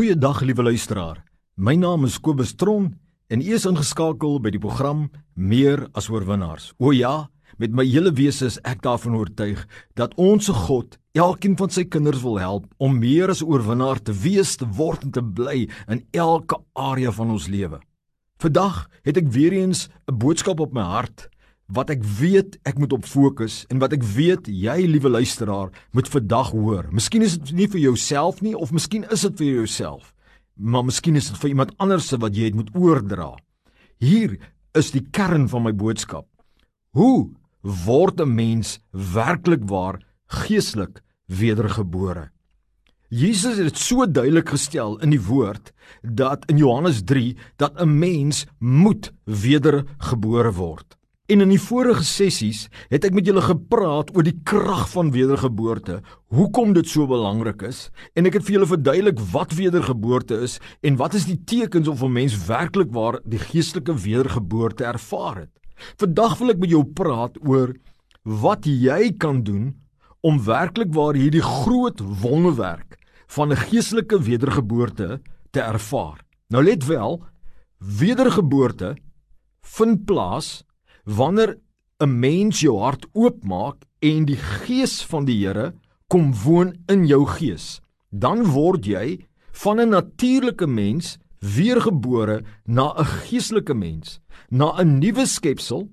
Goeiedag liewe luisteraar. My naam is Kobus Tron en u is ingeskakel by die program Meer as oorwinnaars. O ja, met my hele wese is ek daarvan oortuig dat ons se God elkeen van sy kinders wil help om meer as oorwinnaar te wees, te word en te bly in elke area van ons lewe. Vandag het ek weer eens 'n boodskap op my hart wat ek weet ek moet op fokus en wat ek weet jy liewe luisteraar moet vandag hoor. Miskien is dit nie vir jouself nie of miskien is dit vir jouself. Maar miskien is dit vir iemand anders wat jy het moet oordra. Hier is die kern van my boodskap. Hoe word 'n mens werklik waar geestelik wedergebore? Jesus het dit so duidelik gestel in die woord dat in Johannes 3 dat 'n mens moet wedergebore word. En in die vorige sessies het ek met julle gepraat oor die krag van wedergeboorte, hoekom dit so belangrik is, en ek het vir julle verduidelik wat wedergeboorte is en wat is die tekens of 'n mens werklik waar die geestelike wedergeboorte ervaar het. Vandag wil ek met jou praat oor wat jy kan doen om werklik waar hierdie groot wonderwerk van 'n geestelike wedergeboorte te ervaar. Nou let wel, wedergeboorte vind plaas wanneer 'n mens jou hart oopmaak en die gees van die Here kom woon in jou gees, dan word jy van 'n natuurlike mens weergebore na 'n geestelike mens, na 'n nuwe skepsel,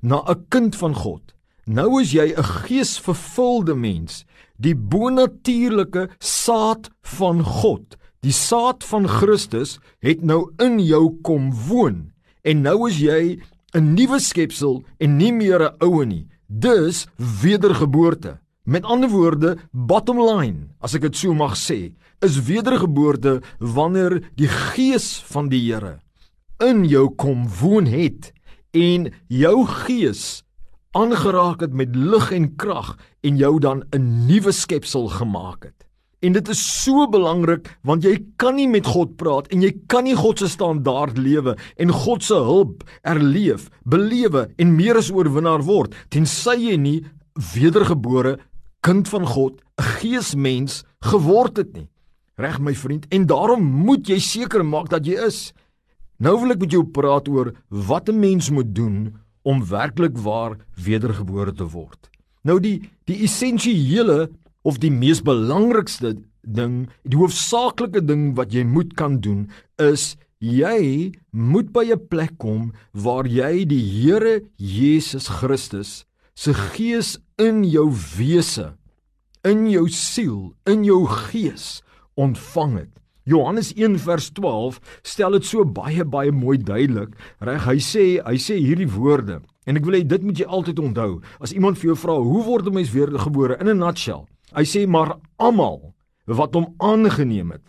na 'n kind van God. Nou is jy 'n geesvervulde mens, die bonatuurlike saad van God. Die saad van Christus het nou in jou kom woon en nou is jy 'n nuwe skepsel en nie meer 'n oue nie. Dus wedergeboorte. Met ander woorde, bottom line, as ek dit so mag sê, is wedergeboorte wanneer die gees van die Here in jou kom woon het en jou gees aangeraak het met lig en krag en jou dan 'n nuwe skepsel gemaak het. En dit is so belangrik want jy kan nie met God praat en jy kan nie God se standaard lewe en God se hulp erleef, belewe en meer as oorwinnaar word tensy jy nie wedergebore kind van God, 'n geesmens geword het nie. Reg my vriend, en daarom moet jy seker maak dat jy is. Nou wil ek met jou praat oor wat 'n mens moet doen om werklik waar wedergebore te word. Nou die die essensiële of die mees belangrikste ding, die hoofsaaklike ding wat jy moet kan doen is jy moet by 'n plek kom waar jy die Here Jesus Christus se gees in jou wese, in jou siel, in jou gees ontvang het. Johannes 1 vers 12 stel dit so baie baie mooi duidelik. Reg, hy sê hy sê hierdie woorde en ek wil hê dit moet jy altyd onthou. As iemand vir jou vra, "Hoe word 'n mens weergebore?" in 'n nutshell, Hy sê maar almal wat hom aangeneem het,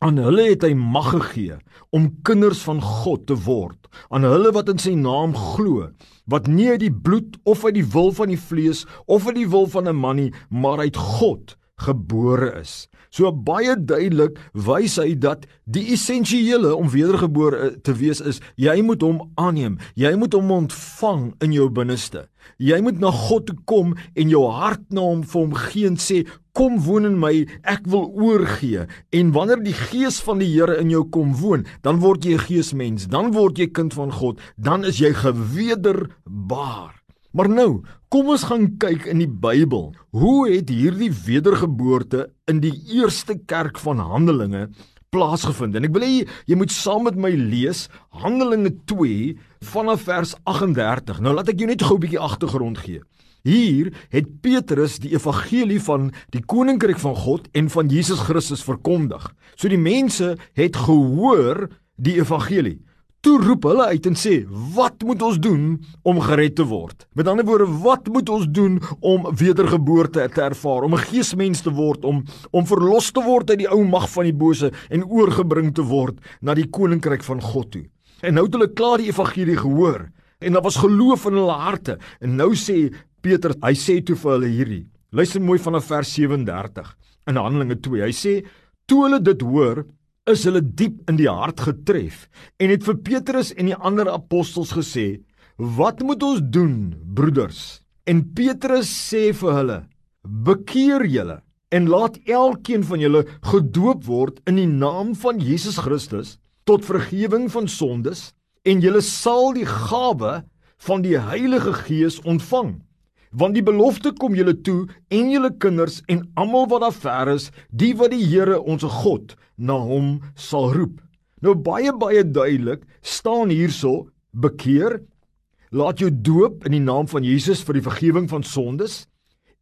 aan hulle het hy mag gegee om kinders van God te word, aan hulle wat in sy naam glo, wat nie uit die bloed of uit die wil van die vlees of uit die wil van 'n man nie, maar uit God gebore is. So baie duidelik wys hy dat die essensiële om wedergebore te wees is jy moet hom aanneem, jy moet hom ontvang in jou binneste. Jy moet na God toe kom en jou hart na hom vir hom gee en sê kom woon in my, ek wil oorgee. En wanneer die gees van die Here in jou kom woon, dan word jy 'n geesmens, dan word jy kind van God, dan is jy gewederbaar. Maar nou, kom ons gaan kyk in die Bybel. Hoe het hierdie wedergeboorte in die eerste kerk van Handelinge plaasgevind? En ek wil hê jy moet saam met my lees Handelinge 2 vanaf vers 38. Nou laat ek jou net gou 'n bietjie agtergrond gee. Hier het Petrus die evangelie van die koninkryk van God en van Jesus Christus verkondig. So die mense het gehoor die evangelie. Toe roep hulle uit en sê: "Wat moet ons doen om gered te word?" Met ander woorde, wat moet ons doen om wedergeboorte te ervaar, om 'n geesmens te word, om om verlos te word uit die ou mag van die bose en oorgebring te word na die koninkryk van God toe? En nou het hulle klaar die evangelie gehoor en daar was geloof in hulle harte. En nou sê Peter, hy sê toe vir hulle hierdie. Luister mooi vanaf vers 37 in Handelinge 2. Hy sê: "Toe hulle dit hoor, is hulle diep in die hart getref en het vir Petrus en die ander apostels gesê: "Wat moet ons doen, broeders?" En Petrus sê vir hulle: "Bekeer julle en laat elkeen van julle gedoop word in die naam van Jesus Christus tot vergifnis van sondes en julle sal die gawe van die Heilige Gees ontvang want die belofte kom julle toe en julle kinders en almal wat daar ver is die wat die Here ons God na hom sal roep nou baie baie duidelik staan hierso bekeer laat jou doop in die naam van Jesus vir die vergifnis van sondes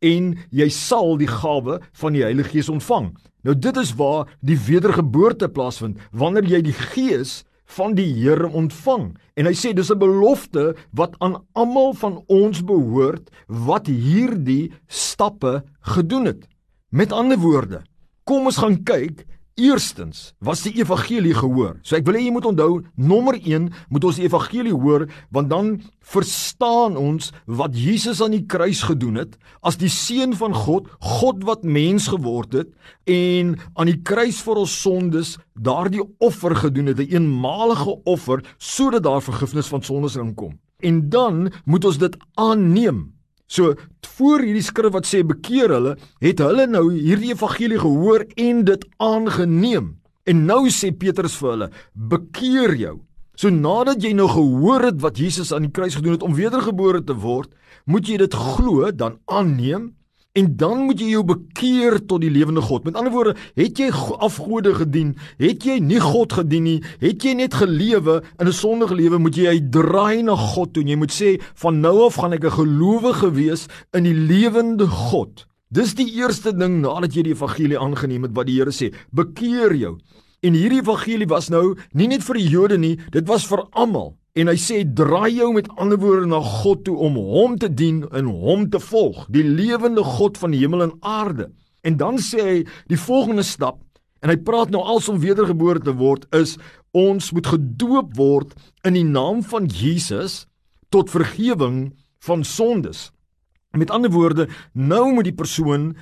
en jy sal die gawe van die Heilige Gees ontvang. Nou dit is waar die wedergeboorte plaasvind wanneer jy die Gees van die Here ontvang. En hy sê dis 'n belofte wat aan almal van ons behoort wat hierdie stappe gedoen het. Met ander woorde, kom ons gaan kyk Eerstens was die evangelie gehoor. So ek wil hê jy moet onthou, nommer 1 moet ons die evangelie hoor want dan verstaan ons wat Jesus aan die kruis gedoen het as die seun van God, God wat mens geword het en aan die kruis vir ons sondes daardie offer gedoen het, 'n eenmalige offer sodat daar vergifnis van sondes inkom. En dan moet ons dit aanneem. So voor hierdie skrif wat sê bekeer hulle, het hulle nou hierdie evangelie gehoor en dit aangeneem. En nou sê Petrus vir hulle, bekeer jou. So nadat jy nou gehoor het wat Jesus aan die kruis gedoen het om wedergebore te word, moet jy dit glo, dan aanneem En dan moet jy jou bekeer tot die lewende God. Met ander woorde, het jy afgode gedien? Het jy nie God gedien nie? Het jy net gelewe in 'n sondige lewe? Moet jy draai na God toe en jy moet sê van nou af gaan ek 'n gelowige wees in die lewende God. Dis die eerste ding nadat jy die evangelie aangeneem het wat die Here sê, bekeer jou. En hierdie evangelie was nou nie net vir die Jode nie, dit was vir almal. En hy sê draai jou met ander woorde na God toe om hom te dien en hom te volg, die lewende God van die hemel en aarde. En dan sê hy die volgende stap en hy praat nou als om wedergebore te word is ons moet gedoop word in die naam van Jesus tot vergifnis van sondes. Met ander woorde, nou moet die persoon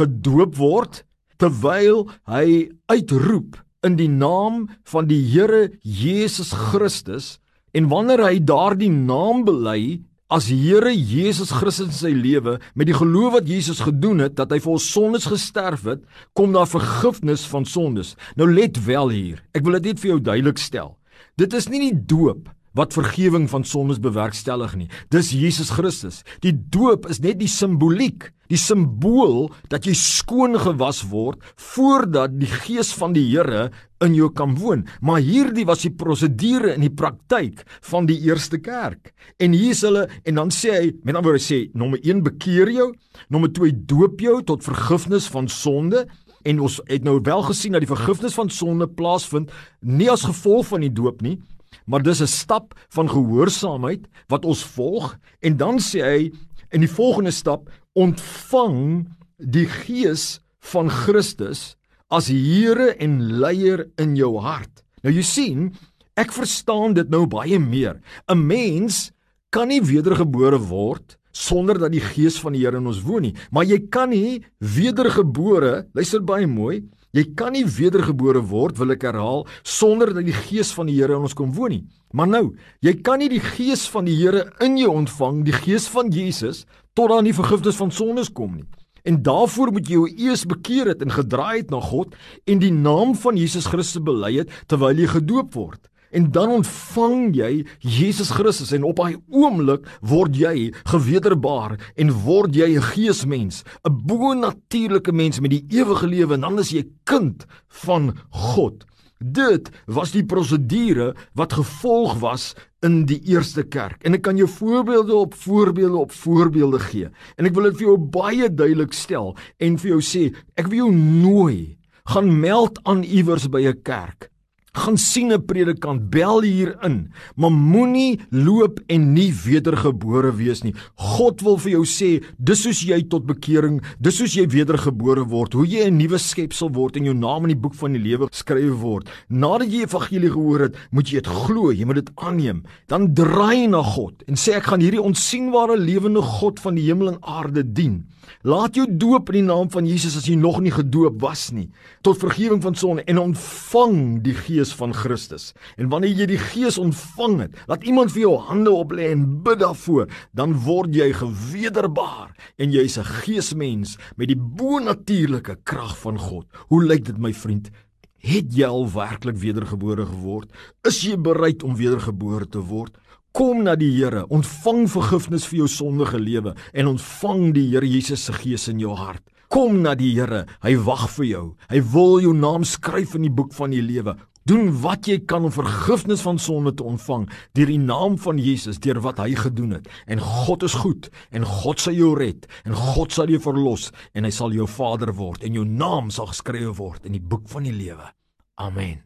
gedoop word terwyl hy uitroep in die naam van die Here Jesus Christus En wanneer hy daardie naam bely as Here Jesus Christus in sy lewe met die geloof wat Jesus gedoen het dat hy vir ons sondes gesterf het, kom daar vergifnis van sondes. Nou let wel hier. Ek wil dit net vir jou duidelik stel. Dit is nie die doop wat vergifnis van sondes bewerkstellig nie. Dis Jesus Christus. Die doop is net die simboliek, die simbool dat jy skoon gewas word voordat die gees van die Here in jou kan woon. Maar hierdie was die prosedure in die praktyk van die eerste kerk. En hier is hulle en dan sê hy, met ander woorde sê, nommer 1 bekeer jou, nommer 2 doop jou tot vergifnis van sonde en ons het nou wel gesien dat die vergifnis van sonde plaasvind nie as gevolg van die doop nie, maar dis 'n stap van gehoorsaamheid wat ons volg en dan sê hy in die volgende stap ontvang die gees van Christus as Here en leier in jou hart. Nou jy sien, ek verstaan dit nou baie meer. 'n Mens kan nie wedergebore word sonder dat die gees van die Here in ons woon nie, maar jy kan nie wedergebore, luister baie mooi, Jy kan nie wedergebore word, wil ek herhaal, sonder dat die Gees van die Here in ons kom woon nie. Maar nou, jy kan nie die Gees van die Here in jou ontvang, die Gees van Jesus, tot aan die vergifnis van sondes kom nie. En daarvoor moet jy jou eers bekeer het en gedraai het na God en die naam van Jesus Christus bely het terwyl jy gedoop word. En dan ontvang jy Jesus Christus en op daai oomblik word jy gewederbaar en word jy 'n geesmens, 'n bo-natuurlike mens met die ewige lewe en dan is jy kind van God. Dit was die prosedure wat gevolg was in die eerste kerk. En ek kan jou voorbeelde op voorbeelde op voorbeelde gee. En ek wil dit vir jou baie duidelik stel en vir jou sê, ek wil jou nooi gaan meld aan iewers by 'n kerk gaan sien 'n predikant, bel hier in, maar moenie loop en nie wedergebore wees nie. God wil vir jou sê, dis soos jy tot bekering, dis soos jy wedergebore word, hoe jy 'n nuwe skepsel word en jou naam in die boek van die lewe geskryf word. Nadat jy evangelie gehoor het, moet jy dit glo, jy moet dit aanneem. Dan draai na God en sê ek gaan hierdie onsigbare lewende God van die hemel en aarde dien. Laat jou doop in die naam van Jesus as jy nog nie gedoop was nie, tot vergifnis van sonde en ontvang die Gees Gees van Christus. En wanneer jy die Gees ontvang het, laat iemand vir jou hande oplê en bid daarvoor, dan word jy gewederbaar en jy's 'n geesmens met die bonatuurlike krag van God. Hoe lyk dit my vriend? Het jy al werklik wedergebore geword? Is jy bereid om wedergebore te word? Kom na die Here, ontvang vergifnis vir jou sondige lewe en ontvang die Here Jesus se Gees in jou hart. Kom na die Here. Hy wag vir jou. Hy wil jou naam skryf in die boek van die lewe. Doen wat jy kan om vergifnis van sonde te ontvang deur die naam van Jesus, deur wat hy gedoen het. En God is goed en God sal jou red en God sal jou verlos en hy sal jou Vader word en jou naam sal geskrywe word in die boek van die lewe. Amen.